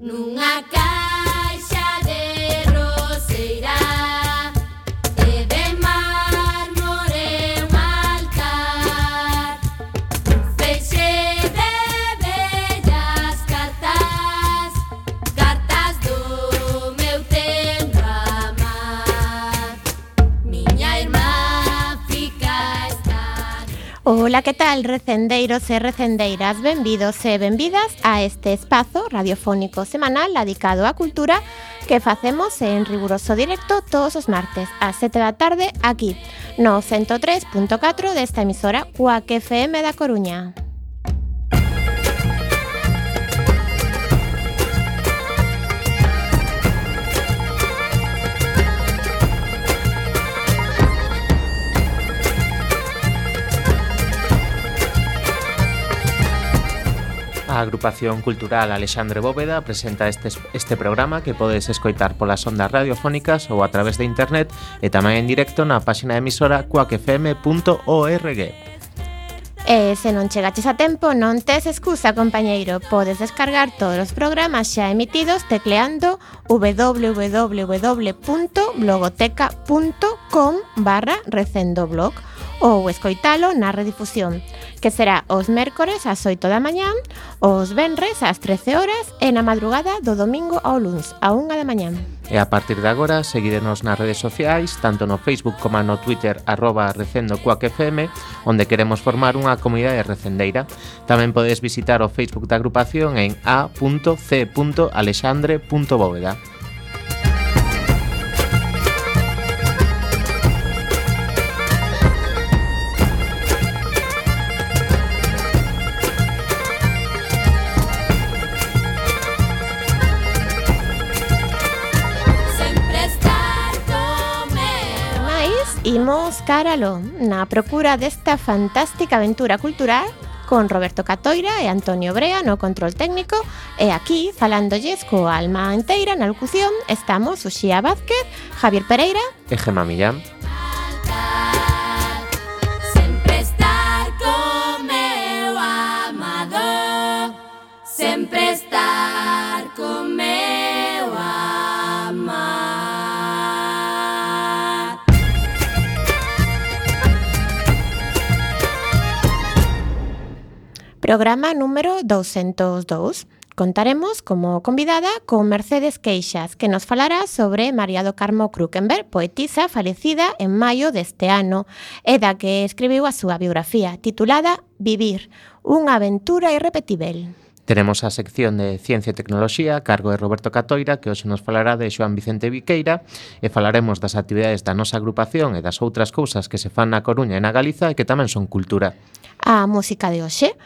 Nunha Ola, que tal, recendeiros e recendeiras? Benvidos e benvidas a este espazo radiofónico semanal dedicado á cultura que facemos en riguroso directo todos os martes ás 7 da tarde aquí no 103.4 desta emisora Cuac FM da Coruña. A agrupación cultural Alexandre Bóveda presenta este, este programa que podes escoitar polas ondas radiofónicas ou a través de internet e tamén en directo na página de emisora cuacfm.org. E se non chegaches a tempo, non tes excusa, compañeiro. Podes descargar todos os programas xa emitidos tecleando www.blogoteca.com barra recendoblog ou escoitalo na redifusión que será os mércores ás 8 da mañán, os venres ás 13 horas e na madrugada do domingo ao luns a 1 da mañán. E a partir de agora, seguídenos nas redes sociais, tanto no Facebook como no Twitter, arroba recendo FM, onde queremos formar unha comunidade recendeira. Tamén podes visitar o Facebook da agrupación en a.c.alexandre.bóveda. Explóralo na procura desta fantástica aventura cultural con Roberto Catoira e Antonio Brea no control técnico e aquí, falándolles co alma inteira na locución, estamos Uxía Vázquez, Javier Pereira e Gemma Millán. Sempre estar co meu amado Sempre estar Programa número 202. Contaremos como convidada con Mercedes Queixas, que nos falará sobre María do Carmo Krukenberg, poetisa falecida en maio deste ano, e da que escribiu a súa biografía, titulada Vivir, unha aventura irrepetível. Teremos a sección de Ciencia e Tecnoloxía a cargo de Roberto Catoira, que hoxe nos falará de Xoan Vicente Viqueira, e falaremos das actividades da nosa agrupación e das outras cousas que se fan na Coruña e na Galiza e que tamén son cultura. A música de hoxe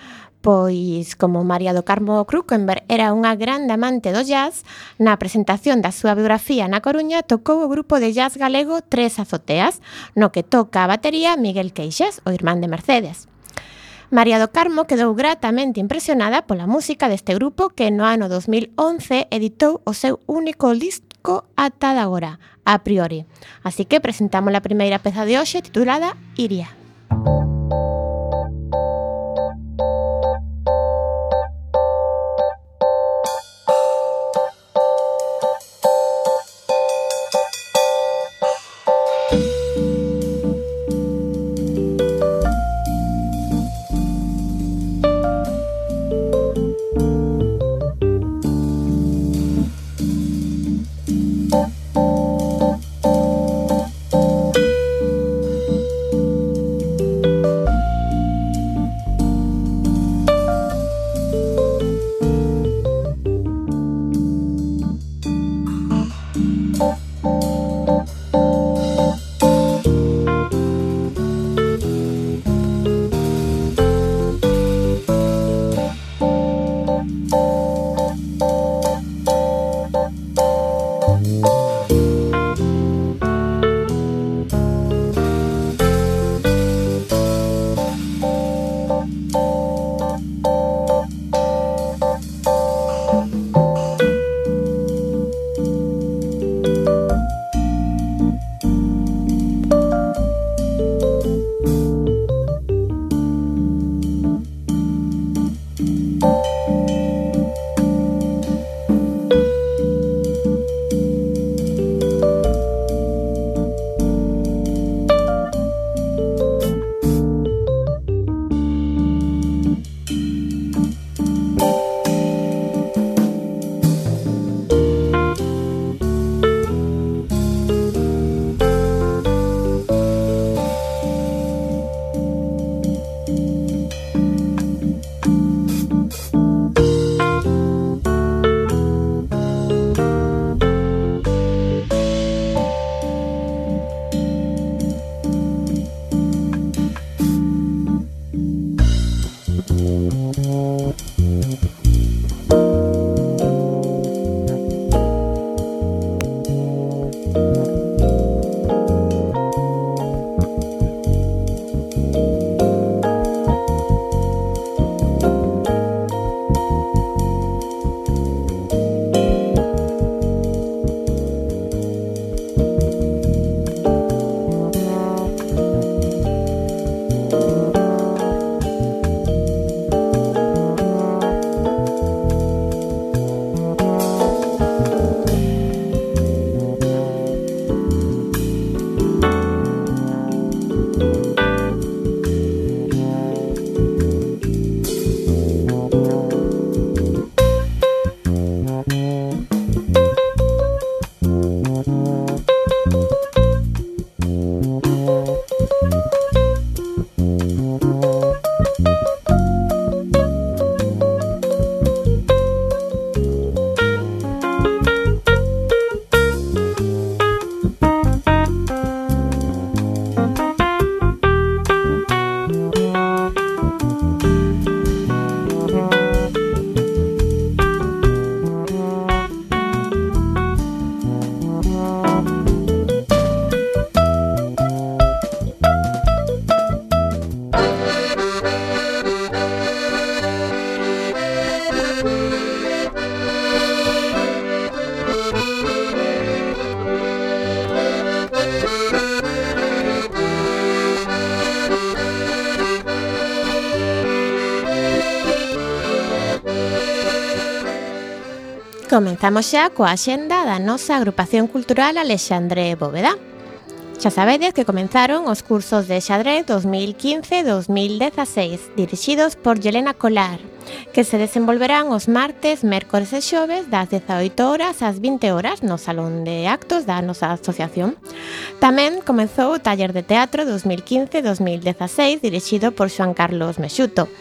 Pois, como María do Carmo Krukenberg era unha grande amante do jazz, na presentación da súa biografía na Coruña tocou o grupo de jazz galego Tres Azoteas, no que toca a batería Miguel Queixas, o irmán de Mercedes. María do Carmo quedou gratamente impresionada pola música deste grupo que no ano 2011 editou o seu único disco ata de agora, a priori. Así que presentamos a primeira peza de hoxe titulada Iria. Iria. Comenzamos xa coa xenda da nosa agrupación cultural Alexandre Bóveda. Xa sabedes que comenzaron os cursos de xadrez 2015-2016 dirixidos por Yelena Colar, que se desenvolverán os martes, mércores e xoves das 18 horas ás 20 horas no Salón de Actos da nosa asociación. Tamén comezou o taller de teatro 2015-2016 dirixido por Xoan Carlos Mexuto,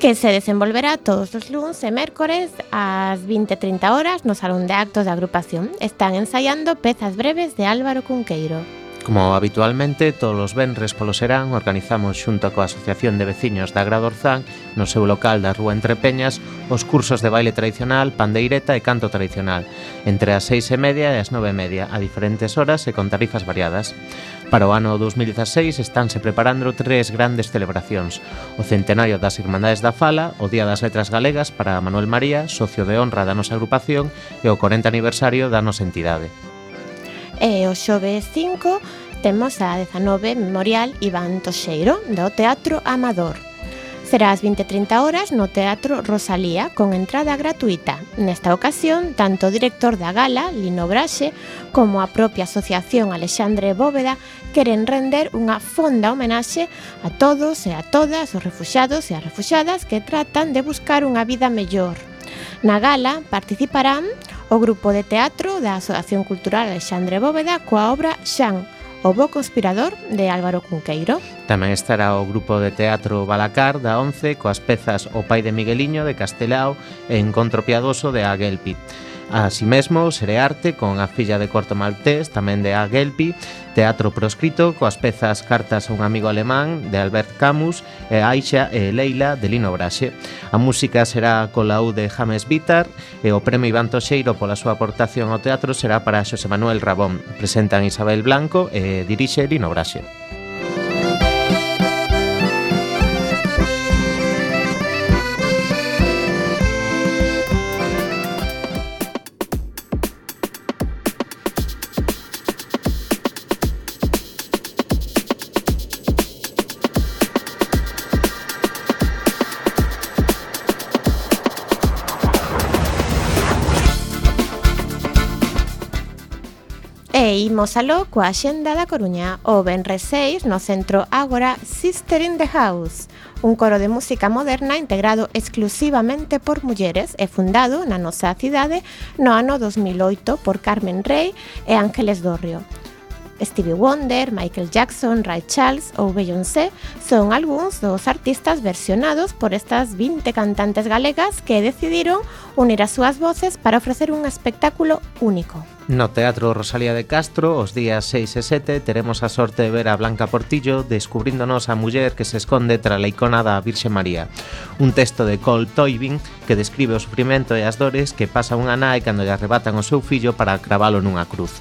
que se desenvolverá todos os luns e mércores ás 20.30 horas no Salón de Actos da agrupación. Están ensaiando pezas breves de Álvaro Cunqueiro. Como habitualmente, todos os venres polo serán organizamos xunto coa Asociación de Veciños da Gradorzán no seu local da Rúa Entre Peñas os cursos de baile tradicional, pandeireta e canto tradicional entre as seis e media e as nove e media a diferentes horas e con tarifas variadas. Para o ano 2016 estánse preparando tres grandes celebracións. O centenario das Irmandades da Fala, o Día das Letras Galegas para Manuel María, socio de honra da nosa agrupación, e o 40 aniversario da nosa entidade. E o xoves 5 temos a 19 Memorial Iván Toxeiro do Teatro Amador será ás 20.30 horas no Teatro Rosalía con entrada gratuita. Nesta ocasión, tanto o director da gala, Lino Braxe, como a propia asociación Alexandre Bóveda queren render unha fonda homenaxe a todos e a todas os refuxados e as refuxadas que tratan de buscar unha vida mellor. Na gala participarán o grupo de teatro da Asociación Cultural Alexandre Bóveda coa obra Xan, O Bo Conspirador de Álvaro Cunqueiro. Tamén estará o grupo de teatro Balacar da 11 coas pezas O Pai de Migueliño de Castelao e Encontro Piadoso de Aguelpi. Así mesmo, Serearte con A filla de corto maltés, tamén de A Gelpi, Teatro proscrito coas pezas Cartas a un amigo alemán de Albert Camus e Aixa e Leila de Lino Braxe. A música será colau de James Bitar e o premio Iván Toxeiro pola súa aportación ao teatro será para Xosé Manuel Rabón. Presentan Isabel Blanco e dirixe Lino Braxe. Imos aló coa Xenda da Coruña o Benres 6 no centro Ágora Sister in the House, un coro de música moderna integrado exclusivamente por mulleres e fundado na nosa cidade no ano 2008 por Carmen Rey e Ángeles Dorrio. Stevie Wonder, Michael Jackson, Ray Charles ou Beyoncé son algúns dos artistas versionados por estas 20 cantantes galegas que decidiron unir as súas voces para ofrecer un espectáculo único. No Teatro Rosalía de Castro, os días 6 e 7, teremos a sorte de ver a Blanca Portillo descubríndonos a muller que se esconde tra a icona da Virxe María. Un texto de Cole Toibin que describe o sufrimento e as dores que pasa unha nai cando lle arrebatan o seu fillo para cravalo nunha cruz.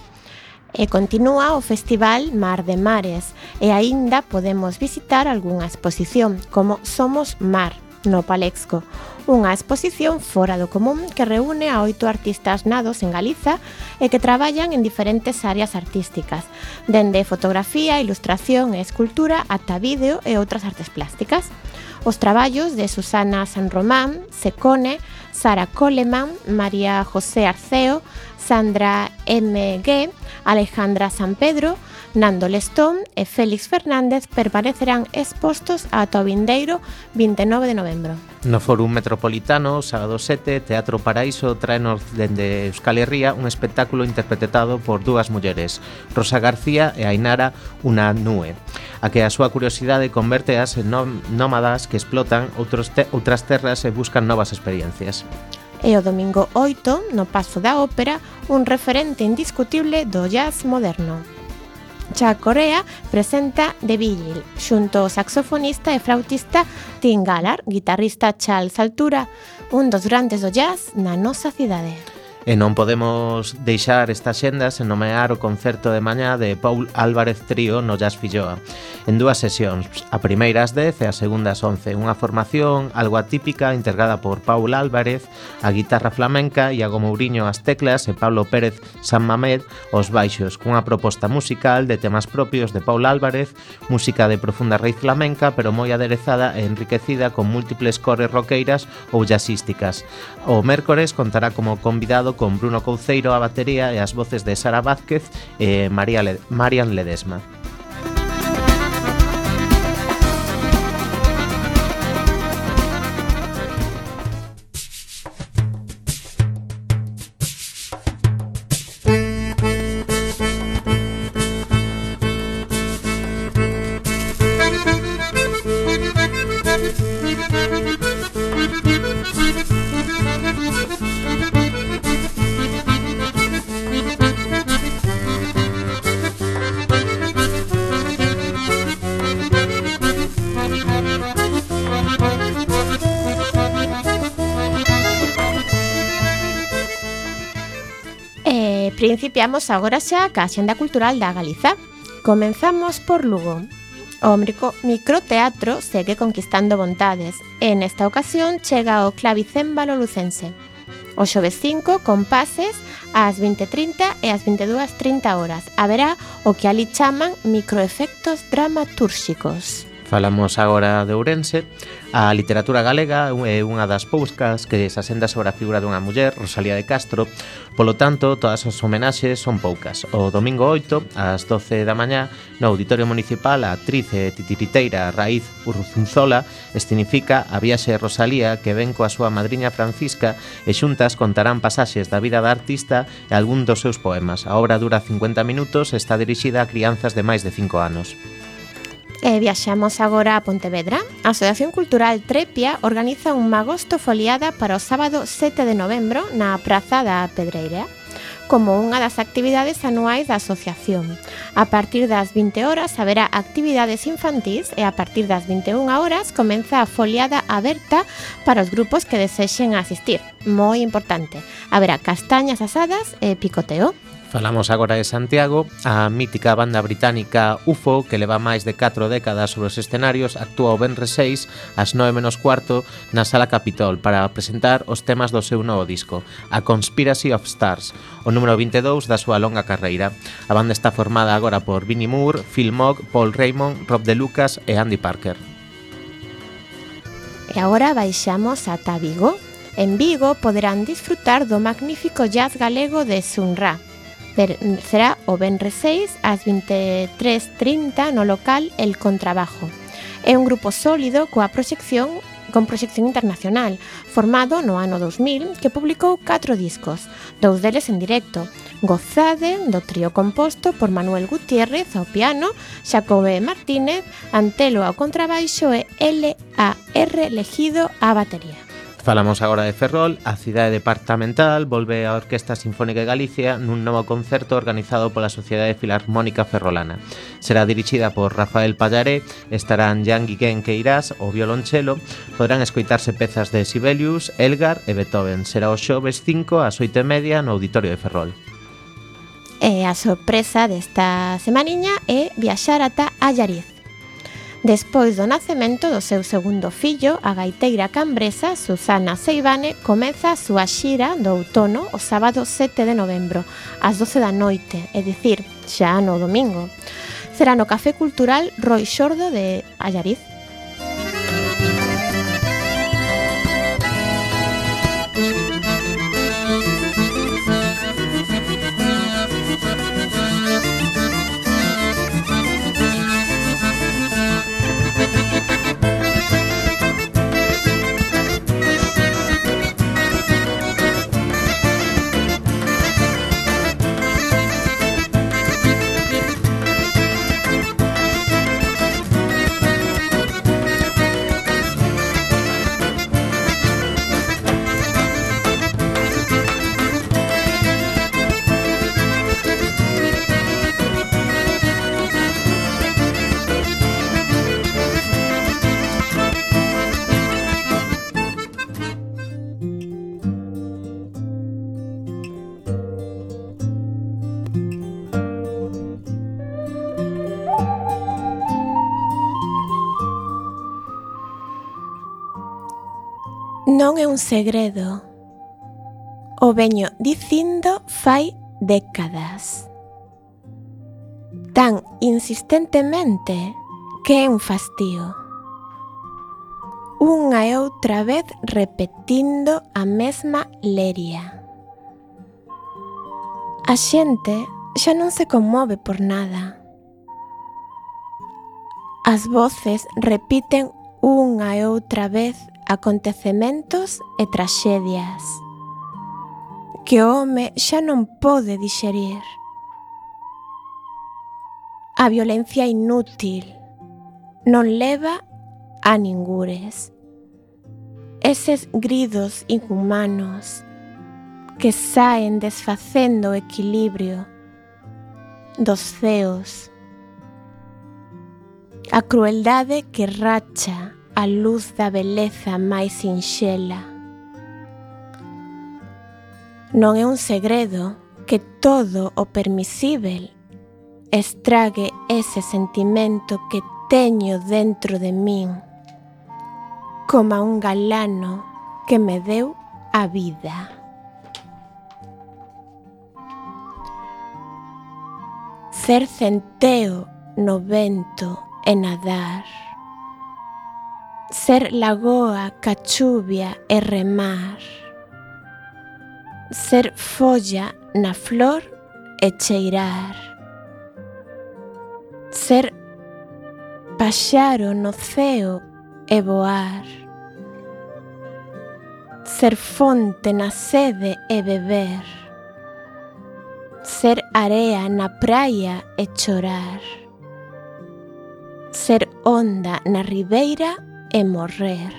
E continúa o festival Mar de Mares e aínda podemos visitar algunha exposición como Somos Mar no Palexco, unha exposición fora do común que reúne a oito artistas nados en Galiza e que traballan en diferentes áreas artísticas, dende fotografía, ilustración e escultura ata vídeo e outras artes plásticas. Os traballos de Susana San Román, Secone, Sara Coleman, María José Arceo Sandra M.G., Alejandra San Pedro, Nando Lestón e Félix Fernández permanecerán expostos ata o vindeiro 29 de novembro. No Fórum Metropolitano, sábado 7, Teatro Paraíso traenos dende Euskal Herria un espectáculo interpretado por dúas mulleres, Rosa García e Ainara Una Nue, a que a súa curiosidade converteas en nómadas que explotan outros te outras terras e buscan novas experiencias e o domingo 8, no Pazo da Ópera, un referente indiscutible do jazz moderno. Cha Corea presenta The Vigil, xunto ao saxofonista e flautista Tim Gallard, guitarrista Charles Altura, un dos grandes do jazz na nosa cidade. E non podemos deixar esta xenda sen nomear o concerto de mañá de Paul Álvarez Trío no Jazz Filloa. En dúas sesións, a primeira ás 10 e a segunda ás 11 unha formación algo atípica integrada por Paul Álvarez a guitarra flamenca, Iago Mourinho as teclas e Pablo Pérez San Mamed os baixos, cunha proposta musical de temas propios de Paul Álvarez música de profunda raíz flamenca pero moi aderezada e enriquecida con múltiples cores roqueiras ou jazzísticas. O mércores contará como convidado grabado con Bruno Couceiro a batería e as voces de Sara Vázquez e María Marian Ledesma. principiamos agora xa ca Axenda Cultural da Galiza. Comenzamos por Lugo. O microteatro segue conquistando vontades e nesta ocasión chega o clavicémbalo lucense. O xove 5 con pases ás 20.30 e ás 22.30 horas. Haberá o que ali chaman microefectos dramatúrxicos. Falamos agora de Ourense. A literatura galega é unha das poucas que se asenda sobre a figura dunha muller, Rosalía de Castro. Polo tanto, todas as homenaxes son poucas. O domingo 8, ás 12 da mañá, no Auditorio Municipal, a actriz e titiriteira Raíz Urruzunzola escenifica a viaxe de Rosalía que ven coa súa madriña Francisca e xuntas contarán pasaxes da vida da artista e algún dos seus poemas. A obra dura 50 minutos e está dirixida a crianzas de máis de 5 anos. E viaxamos agora a Pontevedra. A Asociación Cultural Trepia organiza un magosto foliada para o sábado 7 de novembro na Praza da Pedreira como unha das actividades anuais da asociación. A partir das 20 horas haberá actividades infantís e a partir das 21 horas comeza a foliada aberta para os grupos que desexen asistir. Moi importante, haberá castañas asadas e picoteo. Falamos agora de Santiago, a mítica banda británica UFO que leva máis de 4 décadas sobre os escenarios actúa o Benre 6 ás 9 menos cuarto na Sala Capitol para presentar os temas do seu novo disco, A Conspiracy of Stars, o número 22 da súa longa carreira. A banda está formada agora por Vinnie Moore, Phil Mogg, Paul Raymond, Rob De Lucas e Andy Parker. E agora baixamos ata Vigo. En Vigo poderán disfrutar do magnífico jazz galego de Sunra será o Benre 6 ás 23.30 no local El Contrabajo. É un grupo sólido coa proxección con proxección internacional, formado no ano 2000, que publicou catro discos, dous deles en directo, Gozade, do trío composto por Manuel Gutiérrez ao piano, Xacobe Martínez, Antelo ao contrabaixo e L.A.R. Legido á batería. Falamos agora de Ferrol, a cidade departamental volve a Orquesta Sinfónica de Galicia nun novo concerto organizado pola Sociedade Filarmónica Ferrolana. Será dirixida por Rafael Pallaré, estarán Jan Guiquén Queirás, o violonchelo, podrán escoitarse pezas de Sibelius, Elgar e Beethoven. Será o xoves 5 ás 8 e media no Auditorio de Ferrol. E a sorpresa desta semaniña é viaxar ata Allariz Despois do nacemento do seu segundo fillo, a gaiteira cambresa Susana Seivane comeza a súa xira do outono o sábado 7 de novembro, ás 12 da noite, é dicir, xa no domingo. Será no Café Cultural Roi Xordo de Allariz. non é un segredo. O veño dicindo fai décadas. Tan insistentemente que é un fastío. Unha e outra vez repetindo a mesma leria. A xente xa non se conmove por nada. As voces repiten unha e outra vez acontecementos e traxedias que o home xa non pode dixerir. A violencia inútil non leva a ningures. Eses gridos inhumanos que saen desfacendo o equilibrio dos ceos. A crueldade que racha a luz da beleza máis sinxela. Non é un segredo que todo o permisível estrague ese sentimento que teño dentro de min, coma un galano que me deu a vida. Ser centeo no vento e nadar ser lagoa, cachuvia e remar. Ser folla na flor e cheirar. Ser paxaro no ceo e voar. Ser fonte na sede e beber. Ser area na praia e chorar. Ser onda na ribeira e morrer.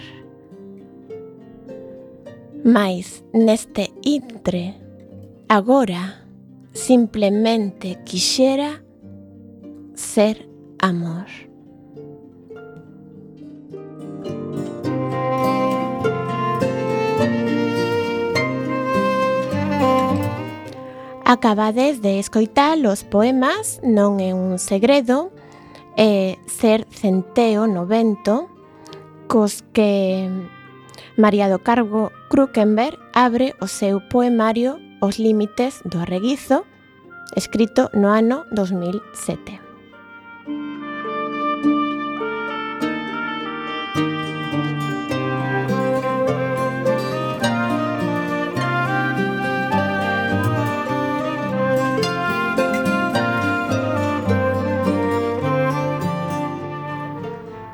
Mais neste intre, agora, simplemente quixera ser amor. Acabades de escoitar os poemas Non é un segredo e Ser centeo no vento cos que María do Cargo Krukenberg abre o seu poemario Os límites do reguizo, escrito no ano 2007.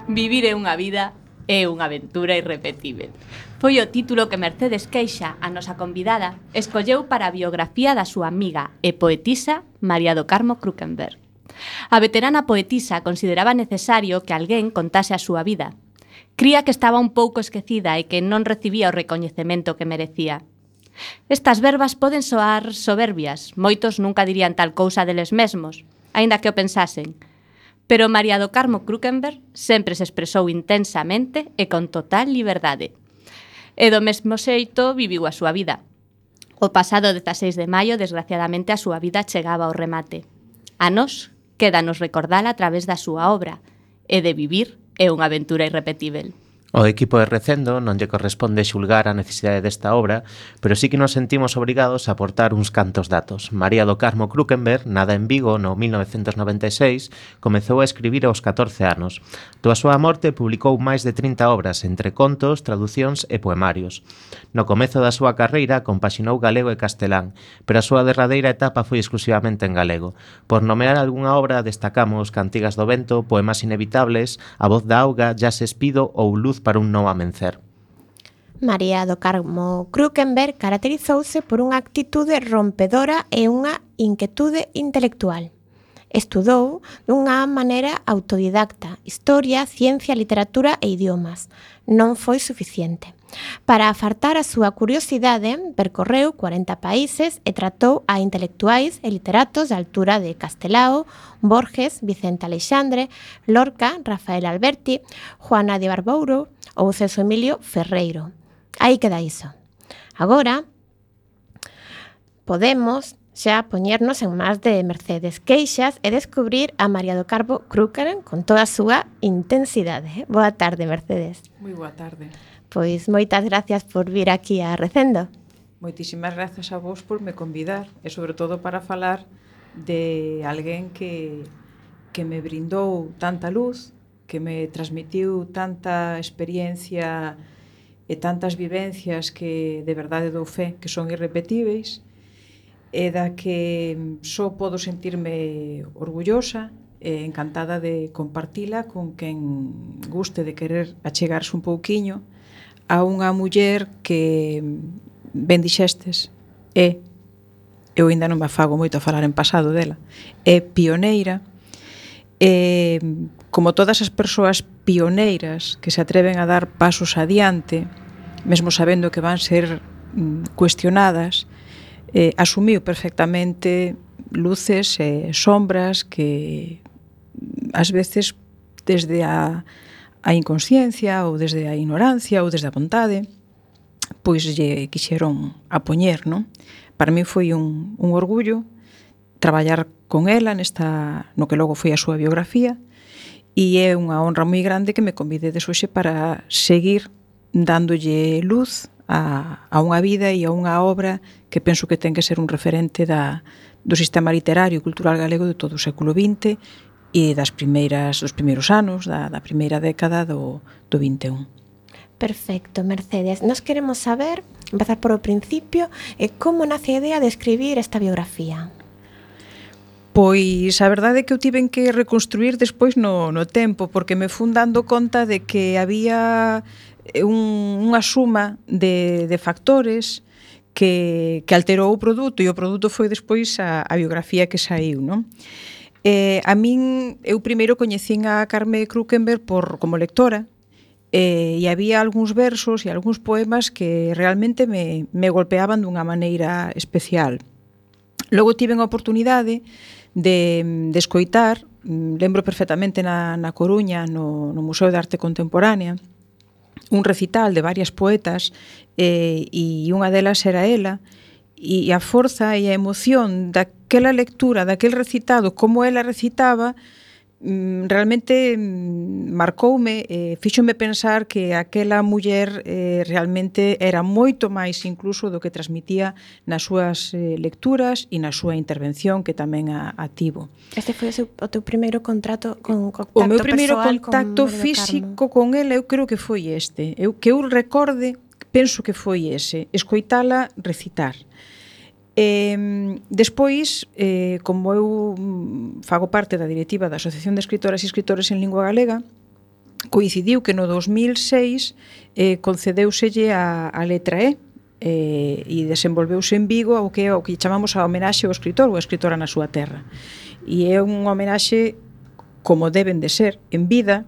Vivir é unha vida É unha aventura irrepetível. Foi o título que Mercedes Queixa, a nosa convidada, escolleu para a biografía da súa amiga e poetisa María do Carmo Krukenberg. A veterana poetisa consideraba necesario que alguén contase a súa vida. Cría que estaba un pouco esquecida e que non recibía o recoñecemento que merecía. Estas verbas poden soar soberbias, moitos nunca dirían tal cousa deles mesmos, aínda que o pensasen, Pero María do Carmo Krukenberg sempre se expresou intensamente e con total liberdade. E do mesmo xeito viviu a súa vida. O pasado 16 de maio, desgraciadamente, a súa vida chegaba ao remate. A nós, quédanos recordala a través da súa obra, e de vivir é unha aventura irrepetível. O equipo de Recendo non lle corresponde xulgar a necesidade desta obra, pero sí que nos sentimos obrigados a aportar uns cantos datos. María do Carmo Krukenberg, nada en Vigo no 1996, comezou a escribir aos 14 anos. Do a súa morte publicou máis de 30 obras, entre contos, traducións e poemarios. No comezo da súa carreira compaxinou galego e castelán, pero a súa derradeira etapa foi exclusivamente en galego. Por nomear algunha obra destacamos Cantigas do Vento, Poemas Inevitables, A Voz da Auga, Ya se espido ou Luz para un non amencer. María do Carmo Krukenberg caracterizouse por unha actitude rompedora e unha inquietude intelectual. Estudou dunha maneira autodidacta historia, ciencia, literatura e idiomas. Non foi suficiente. Para afartar a súa curiosidade, percorreu 40 países e tratou a intelectuais e literatos da altura de Castelao, Borges, Vicente Alexandre, Lorca, Rafael Alberti, Juana de Barbouro, ou Celso Emilio Ferreiro. Aí queda iso. Agora, podemos xa poñernos en más de Mercedes Queixas e descubrir a María do Carbo Krúcaran con toda a súa intensidade. Boa tarde, Mercedes. Moi boa tarde. Pois moitas gracias por vir aquí a Recendo. Moitísimas grazas a vos por me convidar e sobre todo para falar de alguén que, que me brindou tanta luz que me transmitiu tanta experiencia e tantas vivencias que de verdade dou fe que son irrepetíveis e da que só podo sentirme orgullosa e encantada de compartila con quen guste de querer achegarse un pouquiño a unha muller que ben dixestes é eu ainda non me afago moito a falar en pasado dela é pioneira e como todas as persoas pioneiras que se atreven a dar pasos adiante, mesmo sabendo que van ser mm, cuestionadas, eh, asumiu perfectamente luces e sombras que mm, ás veces desde a, a inconsciencia ou desde a ignorancia ou desde a vontade pois lle quixeron apoñer, non? Para mí foi un, un orgullo traballar con ela nesta no que logo foi a súa biografía e é unha honra moi grande que me convidedes hoxe para seguir dándolle luz a, a unha vida e a unha obra que penso que ten que ser un referente da, do sistema literario e cultural galego de todo o século XX e das primeiras dos primeiros anos da, da primeira década do, do 21. Perfecto, Mercedes. Nos queremos saber, empezar por o principio, eh, como nace a idea de escribir esta biografía. Pois a verdade é que eu tiven que reconstruir despois no, no tempo, porque me fun dando conta de que había eh, un, unha suma de, de factores que, que alterou o produto e o produto foi despois a, a biografía que saiu, non? Eh, a min, eu primeiro coñecín a Carme Krukenberg por, como lectora, eh, e había algúns versos e algúns poemas que realmente me, me golpeaban dunha maneira especial. Logo tiven a oportunidade de, de escoitar, mm, lembro perfectamente na, na Coruña, no, no Museo de Arte Contemporánea, un recital de varias poetas eh, e unha delas era ela, e a forza e a emoción daquela lectura, daquel recitado, como ela recitaba, Mm, realmente mm, marcoume e fíxome pensar que aquela muller eh, realmente era moito máis incluso do que transmitía nas súas eh, lecturas e na súa intervención que tamén a, a tivo. Este foi o, seu, o teu primeiro contrato con contacto O meu primeiro contacto con físico con ela eu creo que foi este. Eu que eu recorde penso que foi ese, escoitala recitar. Eh, despois, eh, como eu mm, fago parte da directiva da Asociación de Escritoras e Escritores en Lingua Galega, coincidiu que no 2006 eh, concedeuselle a, a letra E, eh, e desenvolveuse en Vigo o que o que chamamos a homenaxe ao escritor ou a escritora na súa terra. E é unha homenaxe como deben de ser en vida,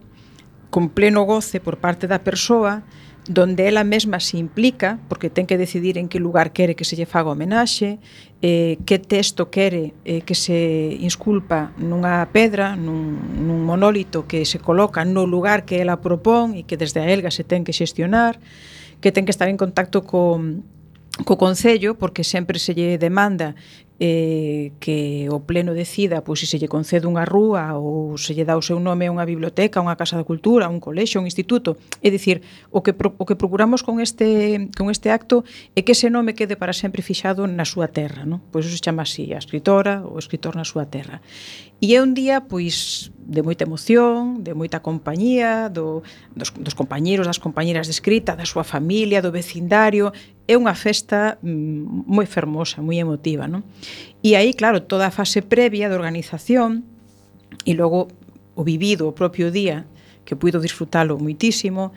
con pleno goce por parte da persoa, donde ela mesma se implica, porque ten que decidir en que lugar quere que se lle faga homenaxe, eh, que texto quere eh, que se insculpa nunha pedra, nun, nun monólito que se coloca no lugar que ela propón e que desde a Elga se ten que xestionar, que ten que estar en contacto co, co Concello, porque sempre se lle demanda eh, que o pleno decida pois, se se lle concede unha rúa ou se lle dá o seu nome a unha biblioteca, unha casa de cultura, un colexo, un instituto. É dicir, o que, pro, o que procuramos con este, con este acto é que ese nome quede para sempre fixado na súa terra. Non? Pois iso se chama así, a escritora ou escritor na súa terra. E é un día, pois, de moita emoción, de moita compañía, do, dos, dos compañeros, das compañeras de escrita, da súa familia, do vecindario. É unha festa mm, moi fermosa, moi emotiva. Non? E aí, claro, toda a fase previa de organización e logo o vivido o propio día, que puido disfrutalo moitísimo,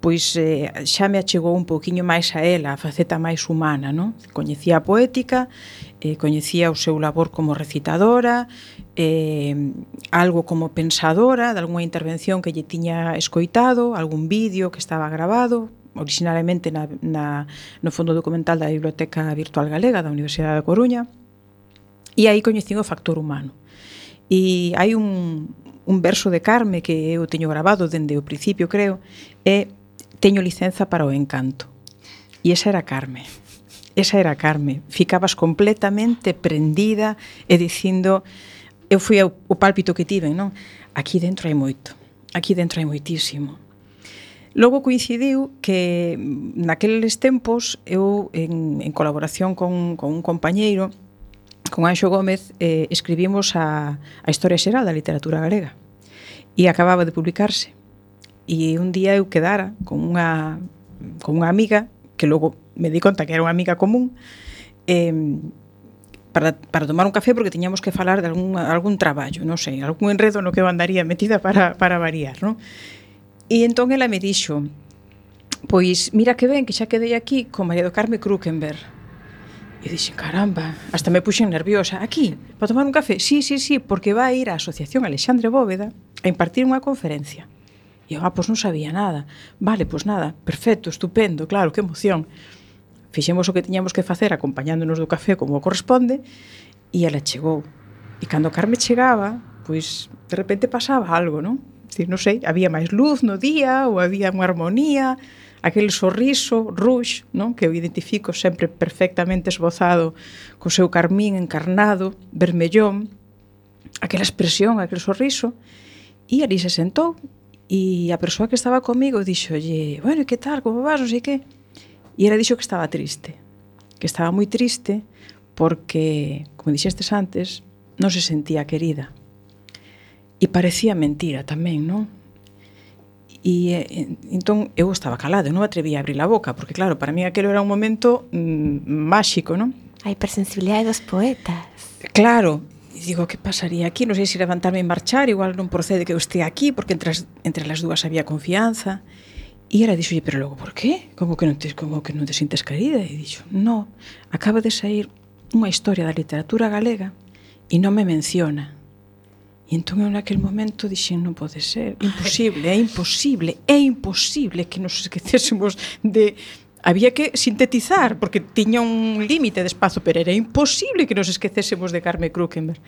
pois eh, xa me achegou un poquinho máis a ela, a faceta máis humana, non? Coñecía a poética, eh, coñecía o seu labor como recitadora, eh, algo como pensadora de algunha intervención que lle tiña escoitado, algún vídeo que estaba grabado, originalmente na, na, no Fondo Documental da Biblioteca Virtual Galega da Universidade da Coruña, e aí coñecín o factor humano. E hai un, un verso de Carme que eu teño grabado dende o principio, creo, é teño licenza para o encanto. E esa era Carme. Esa era Carme. Ficabas completamente prendida e dicindo eu fui o pálpito que tive, non? Aquí dentro hai moito, aquí dentro hai moitísimo. Logo coincidiu que naqueles tempos eu, en, en colaboración con, con un compañeiro, con Anxo Gómez, eh, escribimos a, a Historia Xeral da Literatura Galega e acababa de publicarse. E un día eu quedara con unha, con unha amiga, que logo me di conta que era unha amiga común, eh, para, para tomar un café porque tiñamos que falar de algún, algún traballo, non sei, algún enredo no que eu andaría metida para, para variar, non? E entón ela me dixo, pois mira que ben que xa quedei aquí con María do Carme Krukenberg. E dixen, caramba, hasta me puxen nerviosa. Aquí, para tomar un café? Sí, sí, sí, porque vai a ir a Asociación Alexandre Bóveda a impartir unha conferencia. E eu, ah, pois non sabía nada. Vale, pois nada, perfecto, estupendo, claro, que emoción fixemos o que tiñamos que facer acompañándonos do café como corresponde e ela chegou. E cando Carme chegaba, pois de repente pasaba algo, non? Dicir, non sei, había máis luz no día ou había unha armonía, aquel sorriso rush, non? Que eu identifico sempre perfectamente esbozado co seu carmín encarnado, vermellón, aquela expresión, aquel sorriso, e ali se sentou e a persoa que estaba comigo dixolle, bueno, que tal, como vas, non sei que? E ela dixo que estaba triste, que estaba moi triste porque, como dixestes antes, non se sentía querida. E parecía mentira tamén, non? E, e entón eu estaba calado, non atrevía a abrir a boca, porque claro, para mí aquilo era un momento mm, máxico, non? A hipersensibilidade dos poetas. Claro, e digo, que pasaría aquí? Non sei se levantarme e marchar, igual non procede que eu estea aquí, porque entre as, entre as dúas había confianza. E E ela dixo, pero logo, por qué? Como que non te, como que non te sintes querida? E dixo, no, acaba de sair unha historia da literatura galega e non me menciona. E entón eu naquel momento dixen, non pode ser, imposible, é imposible, é imposible que nos esquecésemos de, había que sintetizar porque tiña un límite de espazo, pero era imposible que nos esquecésemos de Carme Krukenberg.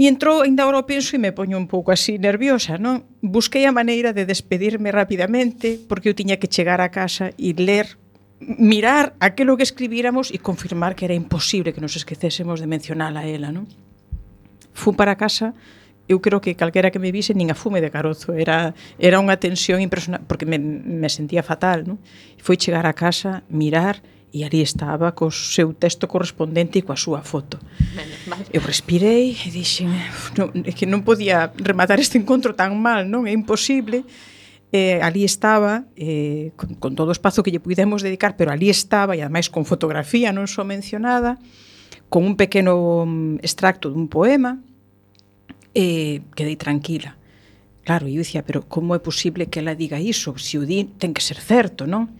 E entrou, ainda agora penso, e me poño un pouco así nerviosa, non? Busquei a maneira de despedirme rapidamente, porque eu tiña que chegar a casa e ler mirar aquilo que escribíramos e confirmar que era imposible que nos esquecésemos de mencionar a ela, non? Fun para casa, eu creo que calquera que me vise nin a fume de carozo, era era unha tensión impresionante porque me, me sentía fatal, non? Foi chegar a casa, mirar e ali estaba co seu texto correspondente e coa súa foto. Eu respirei e dixen non, é que non podía rematar este encontro tan mal, non? É imposible. Eh, ali estaba, eh, con, con todo o espazo que lle pudemos dedicar, pero ali estaba, e ademais con fotografía non só mencionada, con un pequeno mm, extracto dun poema, eh, quedei tranquila. Claro, eu dicía, pero como é posible que ela diga iso? Se o di, ten que ser certo, non?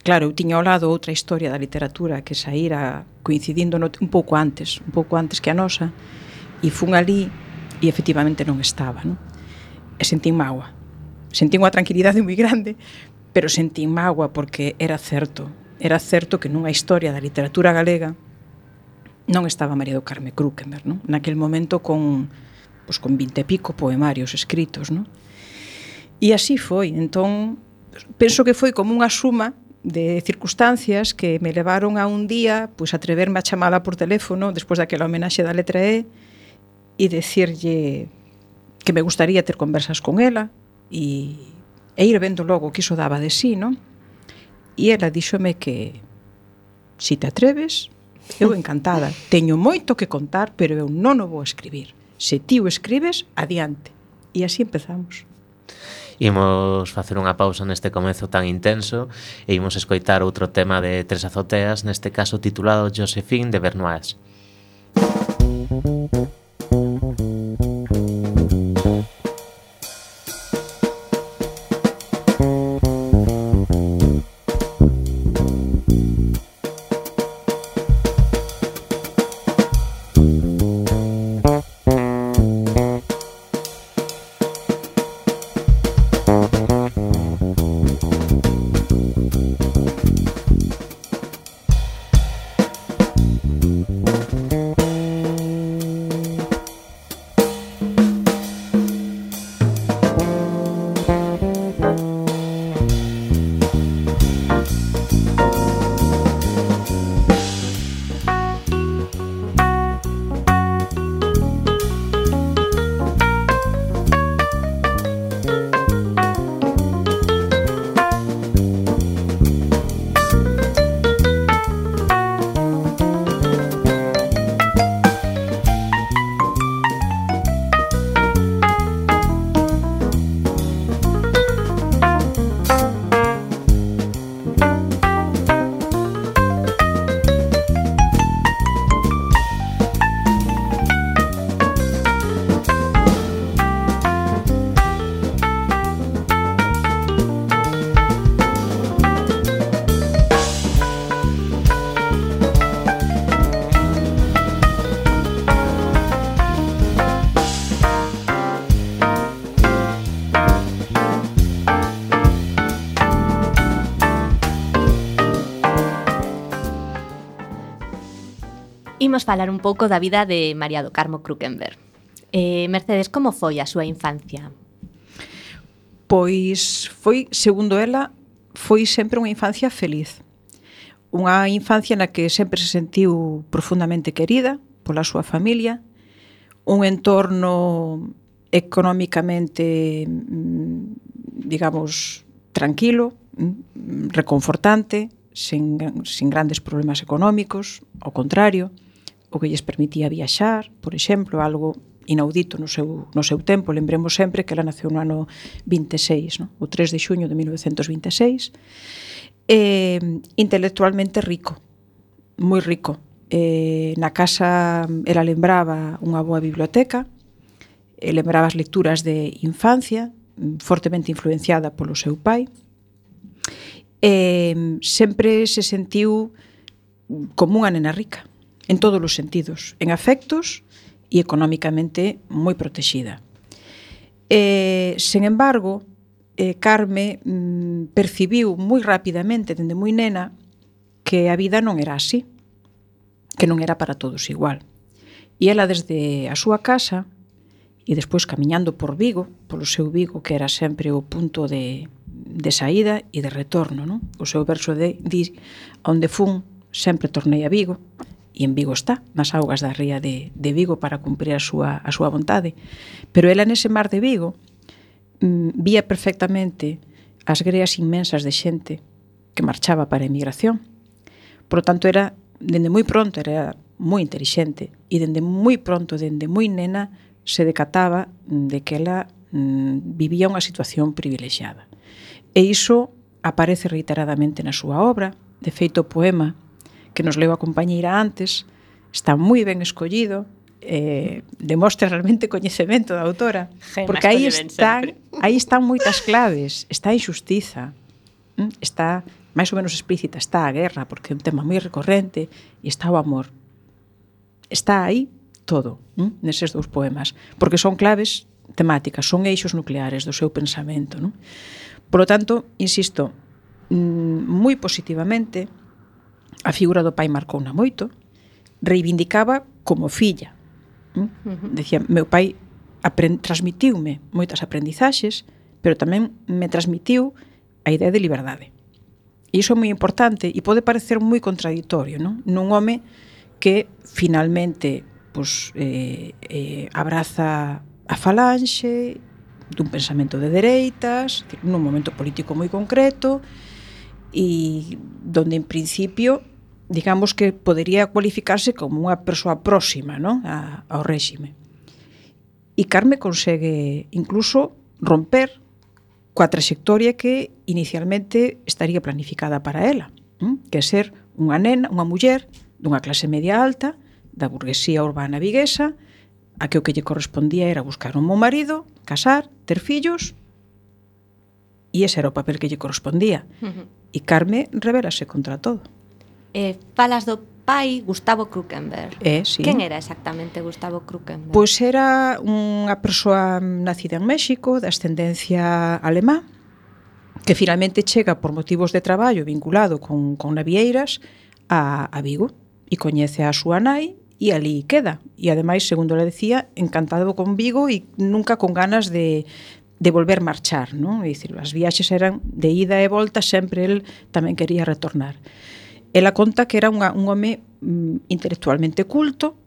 Claro, eu tiña ao lado outra historia da literatura que saíra coincidindo no, un pouco antes, un pouco antes que a nosa, e fun ali e efectivamente non estaba, non? E sentín mágoa. Sentín unha tranquilidade moi grande, pero sentín mágoa porque era certo, era certo que nunha historia da literatura galega non estaba María do Carme Krúkemer, non? Naquel momento con pois con 20 e pico poemarios escritos, non? E así foi, entón penso que foi como unha suma de circunstancias que me levaron a un día pois atreverme a chamala por teléfono despois daquela homenaxe da letra E e decirlle que me gustaría ter conversas con ela e, e ir vendo logo que iso daba de sí, non? E ela díxome que si te atreves, eu encantada. Teño moito que contar, pero eu non o vou escribir. Se ti o escribes, adiante. E así empezamos. Imos facer unha pausa neste comezo tan intenso e imos escoitar outro tema de Tres Azoteas, neste caso titulado Josephine de Bernois. imos falar un pouco da vida de María do Carmo Krukenberg. Eh, Mercedes, como foi a súa infancia? Pois foi, segundo ela, foi sempre unha infancia feliz. Unha infancia na que sempre se sentiu profundamente querida pola súa familia, un entorno económicamente, mm, digamos, tranquilo, mm, reconfortante, sen, sen grandes problemas económicos, ao contrario o que lles permitía viaxar, por exemplo, algo inaudito no seu, no seu tempo. Lembremos sempre que ela naceu no ano 26, no? o 3 de xuño de 1926. Eh, intelectualmente rico, moi rico. Eh, na casa ela lembraba unha boa biblioteca, eh, lembraba as lecturas de infancia, fortemente influenciada polo seu pai. Eh, sempre se sentiu como unha nena rica en todos os sentidos, en afectos e económicamente moi protexida. Eh, sen embargo, eh, Carme mm, percibiu moi rapidamente, dende moi nena, que a vida non era así, que non era para todos igual. E ela desde a súa casa e despois camiñando por Vigo, polo seu Vigo que era sempre o punto de, de saída e de retorno, non? O seu verso de di onde fun sempre tornei a Vigo e en Vigo está, nas augas da ría de, de Vigo para cumprir a súa, a súa vontade. Pero ela nese mar de Vigo mm, vía perfectamente as greas inmensas de xente que marchaba para a emigración. Por lo tanto, era, dende moi pronto, era moi inteligente e dende moi pronto, dende moi nena, se decataba de que ela mm, vivía unha situación privilexiada. E iso aparece reiteradamente na súa obra. De feito, o poema que nos leu a compañeira antes, está moi ben escollido, eh, demostra realmente coñecemento da autora, Gemas porque aí están, aí están moitas claves, está a injustiza, mm, está máis ou menos explícita, está a guerra, porque é un tema moi recorrente, e está o amor. Está aí todo, ¿m? neses dous poemas, porque son claves temáticas, son eixos nucleares do seu pensamento. Non? Por lo tanto, insisto, mm, moi positivamente, a figura do pai marcouna moito, reivindicaba como filla. Uh. Decía, meu pai transmitiume moitas aprendizaxes, pero tamén me transmitiu a idea de liberdade. E iso é moi importante e pode parecer moi contradictorio, non? Nun home que finalmente pois, eh, eh, abraza a falanxe dun pensamento de dereitas, nun momento político moi concreto, e donde en principio digamos que podería cualificarse como unha persoa próxima non? A, ao réxime. E Carme consegue incluso romper coa trayectoria que inicialmente estaría planificada para ela, ¿m? que é ser unha nena, unha muller dunha clase media alta, da burguesía urbana viguesa, a que o que lle correspondía era buscar un bom marido, casar, ter fillos, e ese era o papel que lle correspondía. Uh -huh E Carme revelase contra todo. Eh, falas do pai Gustavo Krukenberg. Eh, sí. Quen era exactamente Gustavo Krukenberg? Pois era unha persoa nacida en México, de ascendencia alemá, que finalmente chega por motivos de traballo vinculado con, con navieiras a, a Vigo e coñece a súa nai e ali queda. E ademais, segundo le decía, encantado con Vigo e nunca con ganas de, de volver marchar, non? É dicir, as viaxes eran de ida e volta, sempre el tamén quería retornar. Ela conta que era unha, un home mm, intelectualmente culto,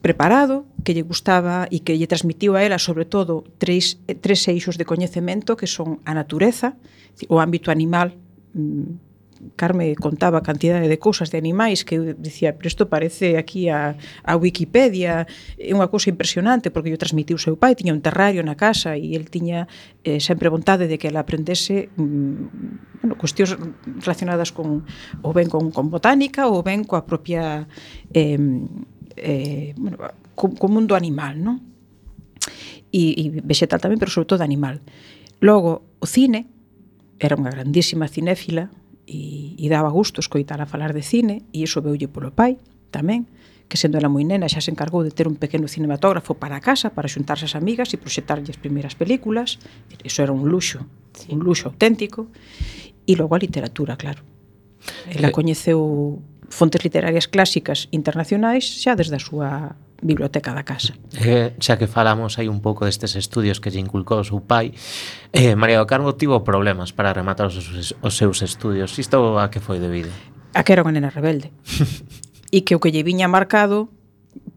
preparado, que lle gustaba e que lle transmitiu a ela, sobre todo, tres, eh, tres eixos de coñecemento que son a natureza, o ámbito animal, mm, Carme contaba a cantidade de cousas de animais que eu dicía, pero isto parece aquí a, a Wikipedia, é unha cousa impresionante porque yo transmitiu o seu pai, tiña un terrario na casa e el tiña eh, sempre vontade de que ela aprendese mm, bueno, cuestións relacionadas con ou ben con, con botánica ou ben coa propia eh, eh, bueno, co, co mundo animal, non? E, e vegetal tamén, pero sobre todo animal. Logo, o cine, era unha grandísima cinéfila, e, e daba gusto escoitar a falar de cine e iso veulle polo pai tamén que sendo ela moi nena xa se encargou de ter un pequeno cinematógrafo para a casa para xuntarse as amigas e proxectarlle as primeiras películas. Iso era un luxo sí. un luxo auténtico. E logo a literatura, claro. Ela eh, coñeceu fontes literarias clásicas internacionais xa desde a súa biblioteca da casa. Eh, xa que falamos aí un pouco destes estudios que lle inculcou o seu pai, eh, María do Carmo tivo problemas para rematar os, os seus estudios. Isto a que foi debido? A que era unha nena rebelde. e que o que lle viña marcado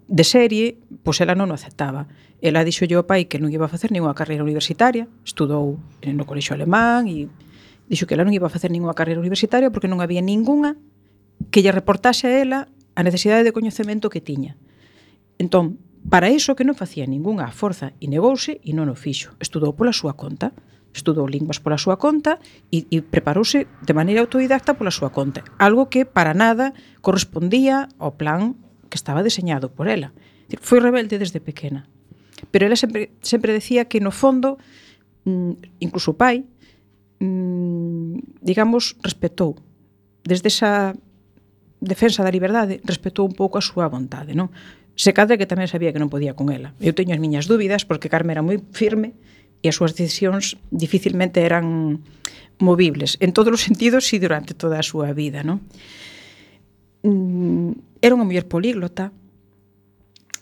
de serie, pois ela non o aceptaba. Ela dixolle ao pai que non iba a facer ninguna carreira universitaria, estudou no colexo alemán e dixo que ela non iba a facer ninguna carreira universitaria porque non había ningunha que lle reportase a ela a necesidade de coñecemento que tiña. Entón, para iso que non facía ningunha forza e negouse e non o fixo. Estudou pola súa conta estudou linguas pola súa conta e, e preparouse de maneira autodidacta pola súa conta, algo que para nada correspondía ao plan que estaba deseñado por ela. Foi rebelde desde pequena. Pero ela sempre, sempre decía que no fondo, mm, incluso o pai, mm, digamos, respetou. Desde esa defensa da liberdade, respetou un pouco a súa vontade, non? Se cadra que tamén sabía que non podía con ela. Eu teño as miñas dúbidas porque Carmen era moi firme e as súas decisións dificilmente eran movibles, en todos os sentidos e durante toda a súa vida, non? Mm, era unha muller políglota,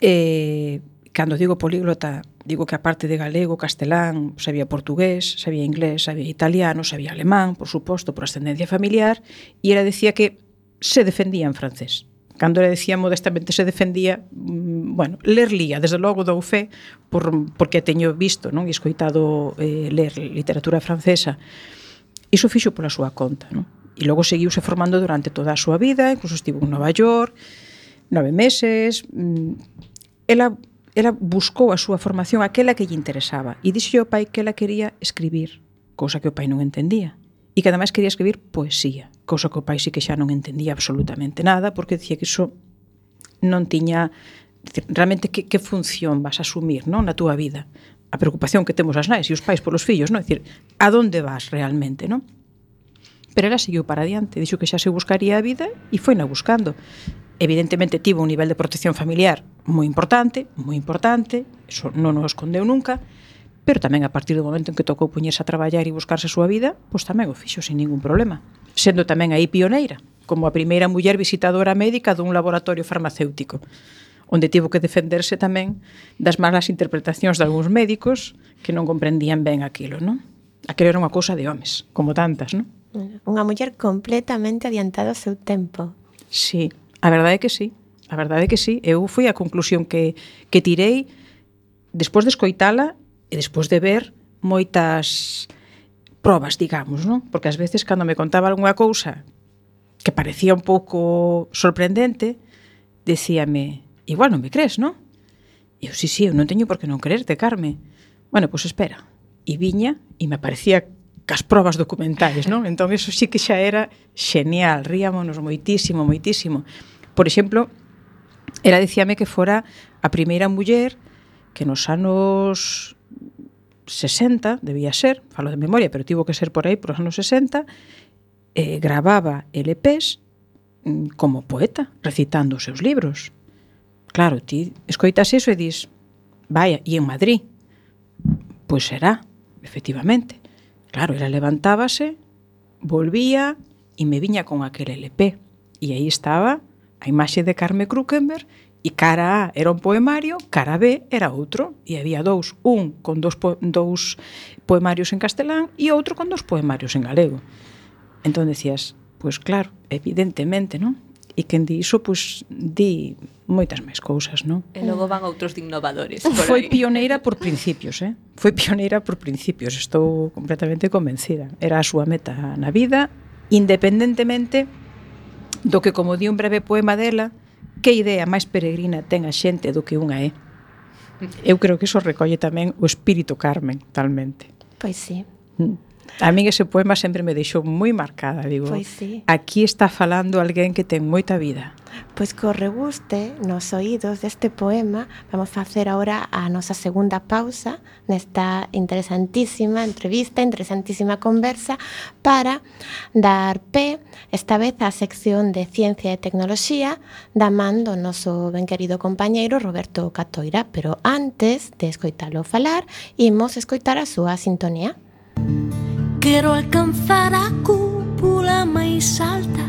e cando digo políglota, digo que aparte de galego, castelán, sabía portugués, sabía inglés, sabía italiano, sabía alemán, por suposto, por ascendencia familiar, e era decía que se defendía en francés cando le decía modestamente se defendía, mm, bueno, ler lía, desde logo dou fe por, porque teño visto non e escoitado eh, ler literatura francesa. Iso fixo pola súa conta, non? E logo seguiuse formando durante toda a súa vida, incluso estivo en Nova York, nove meses. Mm, ela, ela buscou a súa formación aquela que lle interesaba e dixo ao pai que ela quería escribir, cousa que o pai non entendía, e que ademais quería escribir poesía cousa que o pai sí que xa non entendía absolutamente nada, porque dicía que iso non tiña decir, realmente que, que función vas a asumir non na túa vida a preocupación que temos as nais e os pais polos fillos, non? É dicir, a donde vas realmente, non? Pero ela seguiu para adiante, dixo que xa se buscaría a vida e foi na buscando. Evidentemente tivo un nivel de protección familiar moi importante, moi importante, eso non o escondeu nunca, pero tamén a partir do momento en que tocou puñerse a traballar e buscarse a súa vida, pois tamén o fixo sin ningún problema sendo tamén aí pioneira, como a primeira muller visitadora médica dun laboratorio farmacéutico onde tivo que defenderse tamén das malas interpretacións de algúns médicos que non comprendían ben aquilo, non? Aquilo era unha cousa de homes, como tantas, non? Unha muller completamente adiantada ao seu tempo. Sí, a verdade é que sí. A verdade é que sí. Eu fui a conclusión que, que tirei despois de escoitala e despois de ver moitas probas, digamos, non? Porque ás veces cando me contaba algunha cousa que parecía un pouco sorprendente, decíame, igual non me crees, non? E eu, sí, sí, eu non teño por que non creerte, Carme. Bueno, pois espera. E viña e me aparecía cas probas documentais, non? Entón, eso sí que xa era xenial, ríamonos moitísimo, moitísimo. Por exemplo, era dicíame que fora a primeira muller que nos anos 60, debía ser, falo de memoria, pero tivo que ser por aí, por os anos 60, eh, gravaba LPs mm, como poeta, recitando os seus libros. Claro, ti escoitas iso e dis, vaya, e en Madrid? Pois será, efectivamente. Claro, ela levantábase, volvía e me viña con aquel LP. E aí estaba a imaxe de Carme Krukenberg E cara A era un poemario, cara B era outro, e había dous, un con dous, po dous poemarios en castelán e outro con dous poemarios en galego. Entón decías, pois pues claro, evidentemente, non? E quen di iso, pois pues, di moitas máis cousas, non? E logo van outros de innovadores. Por Foi aí. pioneira por principios, eh? Foi pioneira por principios, estou completamente convencida. Era a súa meta na vida, independentemente do que, como di un breve poema dela, que idea máis peregrina ten a xente do que unha é. Eu creo que iso recolle tamén o espírito Carmen, talmente. Pois sí. Mm. A min ese poema sempre me deixou moi marcada, digo. Pois sí. Aquí está falando alguén que ten moita vida. Pois co reguste nos oídos deste poema vamos facer agora a nosa segunda pausa nesta interesantísima entrevista, interesantísima conversa para dar pé esta vez á sección de Ciencia e Tecnoloxía da man do noso ben querido compañeiro Roberto Catoira, pero antes de escoitalo falar, imos escoitar a súa sintonía. Música Quero alcanzar a cúpula máis alta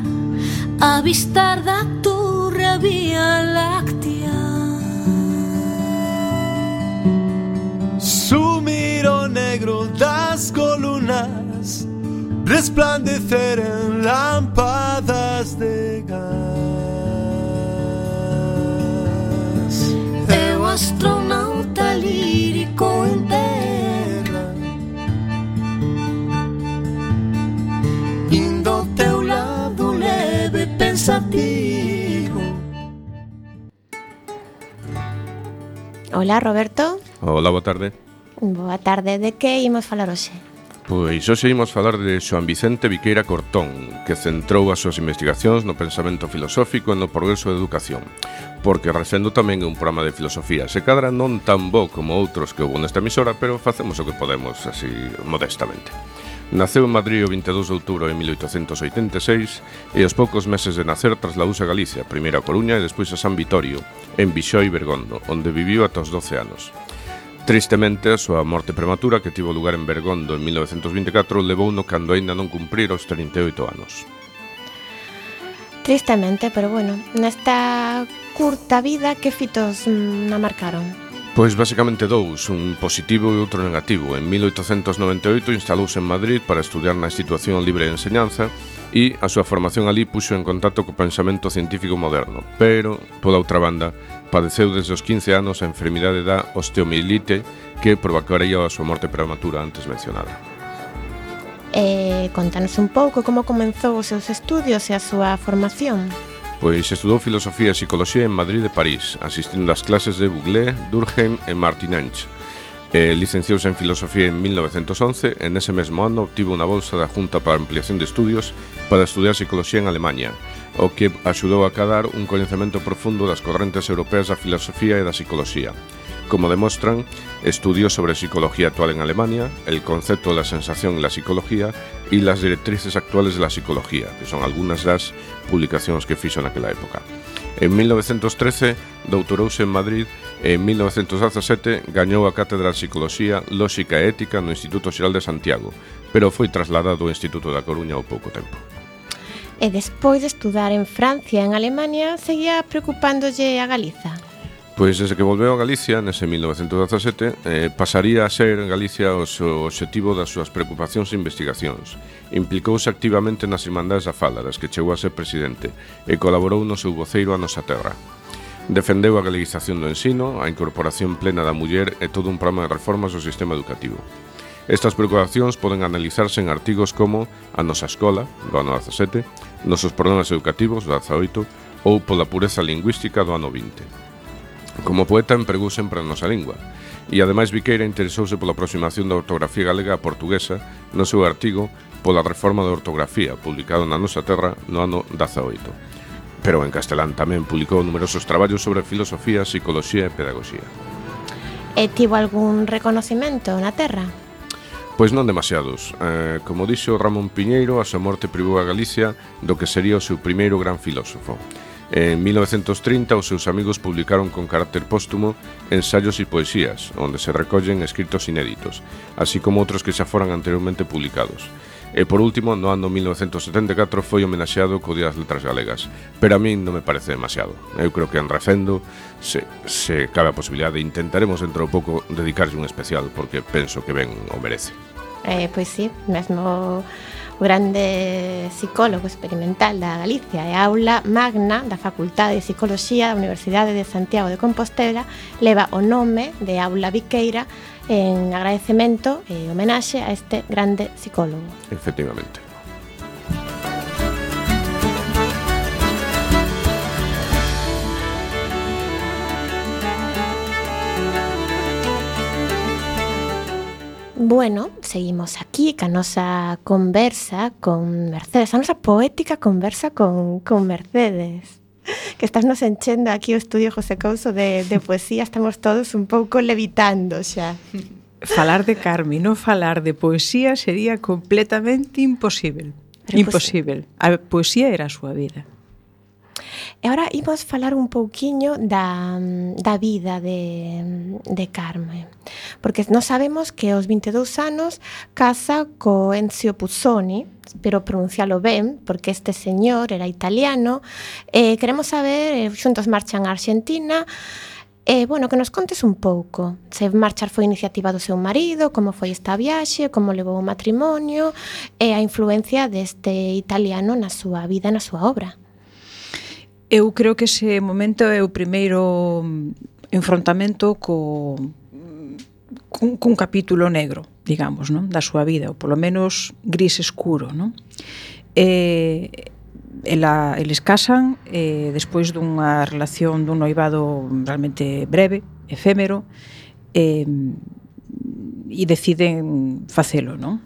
Avistar da torre a Vía Láctea. Sumir o negro das columnas Resplandecer en lámpadas de gas. Eu astronauta lírico pensativo. Hola, Roberto. Hola, boa tarde. Boa tarde. De que imos falar hoxe? Pois hoxe imos falar de Xoan Vicente Viqueira Cortón, que centrou as súas investigacións no pensamento filosófico e no progreso da educación, porque recendo tamén é un programa de filosofía, se cadra non tan bo como outros que houve nesta emisora, pero facemos o que podemos, así modestamente. Naceu en Madrid o 22 de outubro de 1886 e aos poucos meses de nacer trasladouse a Galicia, primeiro a Coruña e despois a San Vitorio, en Vixoi Bergondo, onde viviu ata os 12 anos. Tristemente, a súa morte prematura que tivo lugar en Bergondo en 1924 levou no cando aínda non cumprir os 38 anos. Tristemente, pero bueno, nesta curta vida que fitos mm, na marcaron? Pois basicamente dous, un positivo e outro negativo. En 1898 instalouse en Madrid para estudiar na institución libre de enseñanza e a súa formación ali puxo en contacto co pensamento científico moderno. Pero, pola outra banda, padeceu desde os 15 anos a enfermidade da osteomielite que provocaría a súa morte prematura antes mencionada. Eh, contanos un pouco como comenzou os seus estudios e a súa formación. Pois estudou filosofía e psicología en Madrid e París, asistindo ás clases de Bouglé, Durkheim e Martin Martinanch. Eh, licenciouse en Filosofía en 1911 e nese mesmo ano obtivo unha bolsa da Junta para Ampliación de Estudios para estudar Psicología en Alemanha, o que axudou a cadar un coñecemento profundo das correntes europeas da filosofía e da psicología como demostran estudios sobre psicología actual en Alemania, el concepto de la sensación en la psicología y las directrices actuales de la psicología, que son algunas das publicacións que fixo naquela época. En 1913 doutorouse en Madrid e en 1917 gañou a Cátedra de Psicología, Lóxica e Ética no Instituto Xeral de Santiago, pero foi trasladado ao Instituto da Coruña ao pouco tempo. E despois de estudar en Francia e en Alemania, seguía preocupándolle a Galiza. Pois desde que volveu a Galicia, nese 1917, eh, pasaría a ser en Galicia o seu obxectivo das súas preocupacións e investigacións. Implicouse activamente nas Irmandades da Fala, das que chegou a ser presidente, e colaborou no seu voceiro a nosa terra. Defendeu a galeguización do ensino, a incorporación plena da muller e todo un programa de reformas do sistema educativo. Estas preocupacións poden analizarse en artigos como A nosa escola, do ano 17, Nosos problemas educativos, do 18, ou Pola pureza lingüística, do ano 20. Como poeta empregou sempre a nosa lingua e ademais Viqueira interesouse pola aproximación da ortografía galega a portuguesa no seu artigo pola reforma da ortografía publicado na nosa terra no ano 18. Pero en castelán tamén publicou numerosos traballos sobre filosofía, psicología e pedagogía. E tivo algún reconocimento na terra? Pois non demasiados. Eh, como dixo Ramón Piñeiro, a súa morte privou a Galicia do que sería o seu primeiro gran filósofo. En 1930 os seus amigos publicaron con carácter póstumo ensaios e poesías, onde se recollen escritos inéditos, así como outros que xa foran anteriormente publicados. E por último, no ano 1974 foi homenaxeado co Día das Letras Galegas, pero a min non me parece demasiado. Eu creo que en recendo se, se cabe a posibilidade, intentaremos dentro de pouco dedicarlle un especial porque penso que ben o merece. Eh, pois sí, mesmo grande psicólogo experimental da Galicia e a aula magna da Facultade de Psicología da Universidade de Santiago de Compostela leva o nome de Aula Viqueira en agradecemento e homenaxe a este grande psicólogo. Efectivamente. Bueno, seguimos aquí ca nosa conversa con Mercedes, a nosa poética conversa con, con Mercedes que estás nos enchendo aquí o estudio José Couso de, de poesía, estamos todos un pouco levitando xa. Falar de Carmi, non falar de poesía sería completamente imposible. Pero imposible. A poesía era a súa vida. E agora imos falar un pouquiño da, da vida de, de Carme porque nós sabemos que aos 22 anos casa co Enzio Puzzoni, pero pronuncialo ben, porque este señor era italiano, eh, queremos saber, eh, xuntos marchan a Argentina, E, eh, bueno, que nos contes un pouco. Se marchar foi iniciativa do seu marido, como foi esta viaxe, como levou o matrimonio e a influencia deste italiano na súa vida e na súa obra. Eu creo que ese momento é o primeiro mm, enfrontamento co cun, cun capítulo negro, digamos, non? da súa vida, ou polo menos gris escuro, non? E, ela, eles casan e, despois dunha relación dun noivado realmente breve, efémero, e, mm, e deciden facelo, non?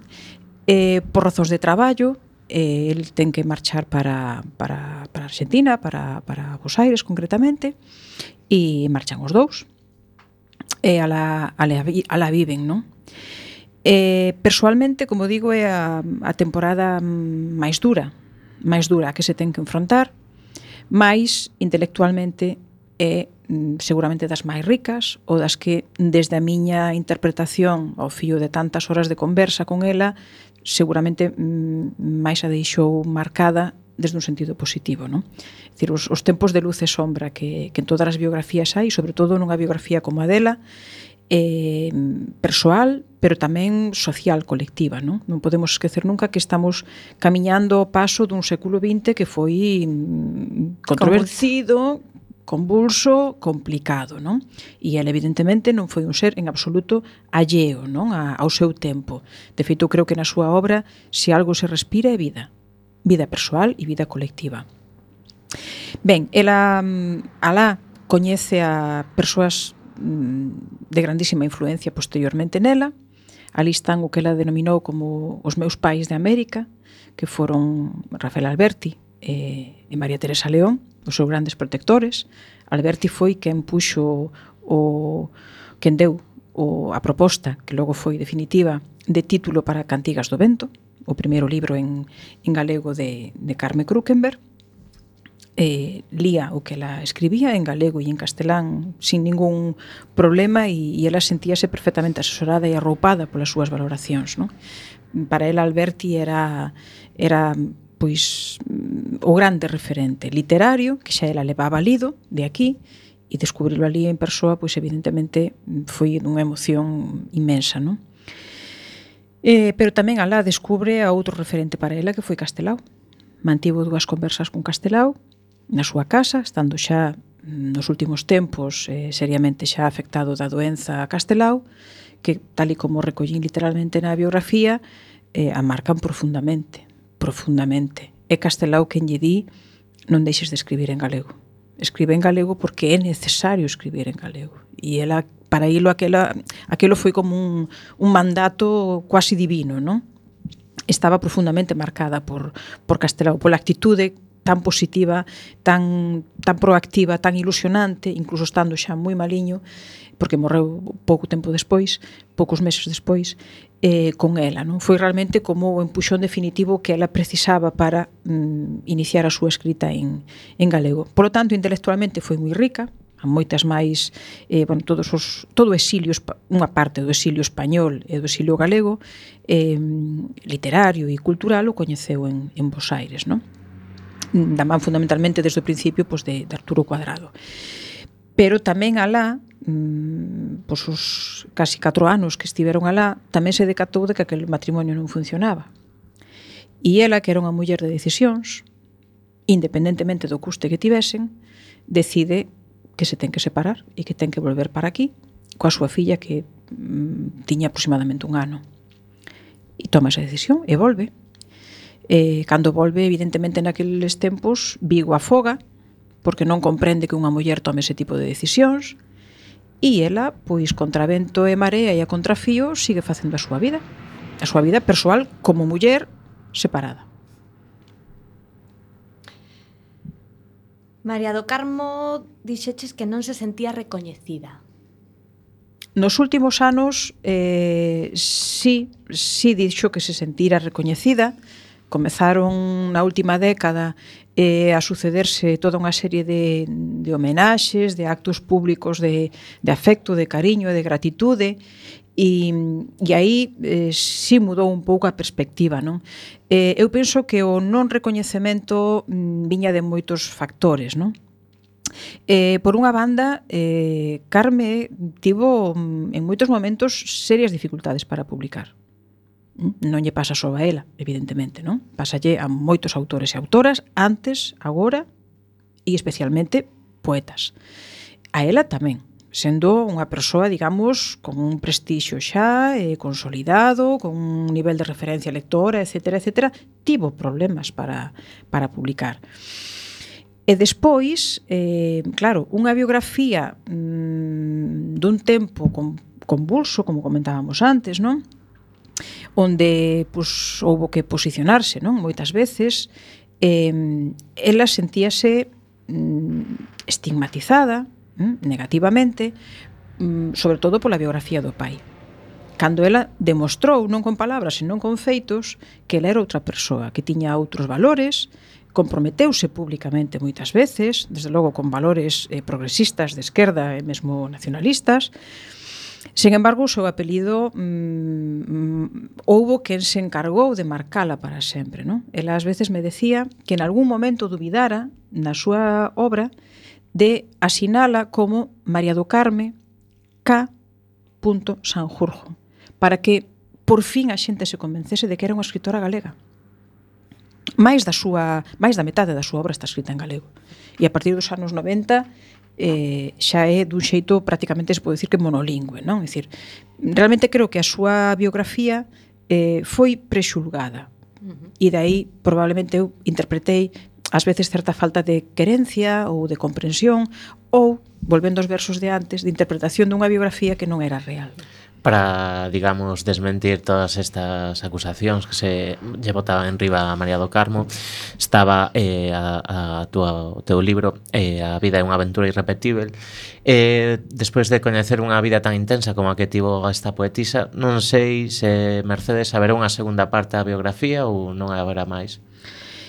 E, por razóns de traballo, eh, el ten que marchar para, para para, Argentina, para, para Buenos Aires concretamente, e marchan os dous, e ala, ala, ala viven, non? E, persoalmente, como digo, é a, a temporada máis dura, máis dura que se ten que enfrontar, máis intelectualmente é mm, seguramente das máis ricas ou das que desde a miña interpretación ao fío de tantas horas de conversa con ela seguramente mm, máis a deixou marcada desde un sentido positivo. Non? É Dicir, os, os tempos de luz e sombra que, que en todas as biografías hai, sobre todo nunha biografía como a dela, eh, persoal, pero tamén social, colectiva. Non? non podemos esquecer nunca que estamos camiñando o paso dun século XX que foi mm, controvertido, convulso, complicado, non? E ele evidentemente non foi un ser en absoluto alleo, non, A, ao seu tempo. De feito, creo que na súa obra se algo se respira é vida vida persoal e vida colectiva. Ben, ela alá coñece a persoas mm, de grandísima influencia posteriormente nela, ali están o que ela denominou como os meus pais de América, que foron Rafael Alberti e, e María Teresa León, os seus grandes protectores. Alberti foi quen puxo o quen deu o, a proposta, que logo foi definitiva, de título para Cantigas do Vento, o primeiro libro en, en galego de, de Carme Krukenberg, eh, lía o que ela escribía en galego e en castelán sin ningún problema e, e ela sentíase perfectamente asesorada e arroupada polas súas valoracións. Non? Para ela Alberti era, era pois o grande referente literario que xa ela levaba lido de aquí e descubrirlo ali en persoa pois evidentemente foi unha emoción inmensa, non? Eh, pero tamén alá descubre a outro referente para ela que foi Castelao. Mantivo dúas conversas con Castelao na súa casa, estando xa mm, nos últimos tempos eh, seriamente xa afectado da doenza a Castelao, que tal e como recollín literalmente na biografía, eh, a marcan profundamente, profundamente. É Castelao quen lle di non deixes de escribir en galego escribe en galego porque é necesario escribir en galego. E ela, para ilo, aquela, aquelo foi como un, un mandato quasi divino, non? Estaba profundamente marcada por, por Castelao, pola actitude tan positiva, tan, tan proactiva, tan ilusionante, incluso estando xa moi maliño, porque morreu pouco tempo despois, poucos meses despois, eh, con ela. Non Foi realmente como o empuxón definitivo que ela precisaba para mm, iniciar a súa escrita en, en galego. Por lo tanto, intelectualmente foi moi rica, a moitas máis, eh, bueno, todos os, todo o exilio, unha parte do exilio español e do exilio galego, eh, literario e cultural, o coñeceu en, en Bos Aires, non? da man fundamentalmente desde o principio pois, de, de Arturo Cuadrado pero tamén alá mm, pois os casi 4 anos que estiveron alá tamén se decatou de que aquel matrimonio non funcionaba. E ela que era unha muller de decisións independentemente do custe que tivesen decide que se ten que separar e que ten que volver para aquí coa súa filla que mm, tiña aproximadamente un ano. E toma esa decisión e volve. Eh, cando volve evidentemente naqueles tempos Vigo afoga foga porque non comprende que unha muller tome ese tipo de decisións, e ela, pois, contra vento e marea e a contrafío, sigue facendo a súa vida. A súa vida persoal como muller separada. María do Carmo dixeches que non se sentía recoñecida. Nos últimos anos, eh, sí, sí dixo que se sentira recoñecida, comezaron na última década eh, a sucederse toda unha serie de, de homenaxes, de actos públicos de, de afecto, de cariño e de gratitude, e, e aí eh, si mudou un pouco a perspectiva non eh, eu penso que o non recoñecemento mm, viña de moitos factores non Eh, por unha banda, eh, Carme tivo mm, en moitos momentos serias dificultades para publicar non lle pasa só a ela, evidentemente, non? Pásalle a moitos autores e autoras antes, agora e especialmente poetas. A ela tamén, sendo unha persoa, digamos, con un prestixio xa eh, consolidado, con un nivel de referencia lectora, etc., etc., tivo problemas para, para publicar. E despois, eh, claro, unha biografía mm, dun tempo con, convulso, como comentábamos antes, non? onde pois, houbo que posicionarse non moitas veces, eh, ela sentíase mm, estigmatizada mm, negativamente, mm, sobre todo pola biografía do pai. Cando ela demostrou, non con palabras, senón con feitos, que ela era outra persoa, que tiña outros valores, comprometeuse públicamente moitas veces, desde logo con valores eh, progresistas de esquerda e mesmo nacionalistas, e Sen embargo, o seu apelido mm, mm, houbo quen se encargou de marcala para sempre. Non? Ela ás veces me decía que en algún momento dubidara na súa obra de asinala como María do Carme K. Sanjurjo para que por fin a xente se convencese de que era unha escritora galega. Máis da súa, máis da metade da súa obra está escrita en galego. E a partir dos anos 90 eh, xa é dun xeito prácticamente se pode dicir que monolingüe, non? É dicir, realmente creo que a súa biografía eh, foi prexulgada. Uh -huh. E dai probablemente eu interpretei ás veces certa falta de querencia ou de comprensión ou, volvendo aos versos de antes, de interpretación dunha biografía que non era real para, digamos, desmentir todas estas acusacións que se lle botaba en riba a María do Carmo, estaba eh, a, a tua, o teu libro eh, A vida é unha aventura irrepetível. Eh, despois de coñecer unha vida tan intensa como a que tivo esta poetisa, non sei se Mercedes haberá unha segunda parte da biografía ou non haberá máis.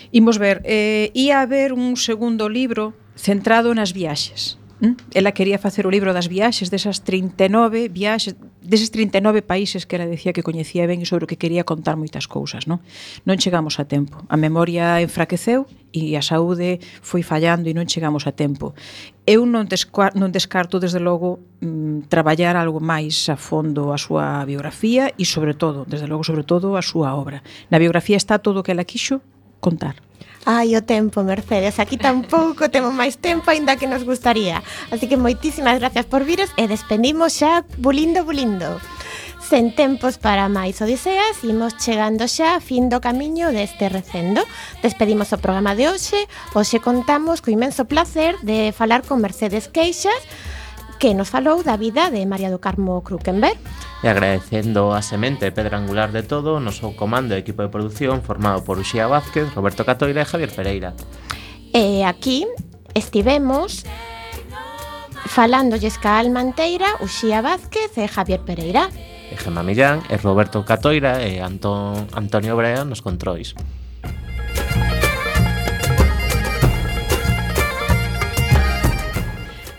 Imos ver, eh, ia haber un segundo libro centrado nas viaxes Hm? Ela quería facer o libro das viaxes desas 39 viaxes, deses 39 países que ela decía que coñecía ben e sobre o que quería contar moitas cousas, non? Non chegamos a tempo. A memoria enfraqueceu e a saúde foi fallando e non chegamos a tempo. Eu non, desca non descarto, desde logo, mm, traballar algo máis a fondo a súa biografía e, sobre todo, desde logo, sobre todo, a súa obra. Na biografía está todo o que ela quixo contar Ai, o tempo, Mercedes, aquí tampouco temos máis tempo aínda que nos gustaría. Así que moitísimas gracias por vires e despedimos xa bulindo bulindo. Sen tempos para máis odiseas, imos chegando xa a fin do camiño deste recendo. Despedimos o programa de hoxe, hoxe contamos co imenso placer de falar con Mercedes Queixas, que nos falou da vida de María do Carmo Krukenberg. E agradecendo a semente pedra angular de todo, no seu comando e equipo de producción formado por Uxía Vázquez, Roberto Catoira e Javier Pereira. E aquí estivemos falándolles ca Almanteira, Uxía Vázquez e Javier Pereira. E Gemma Millán, e Roberto Catoira e Antón, Antonio Brea nos controis.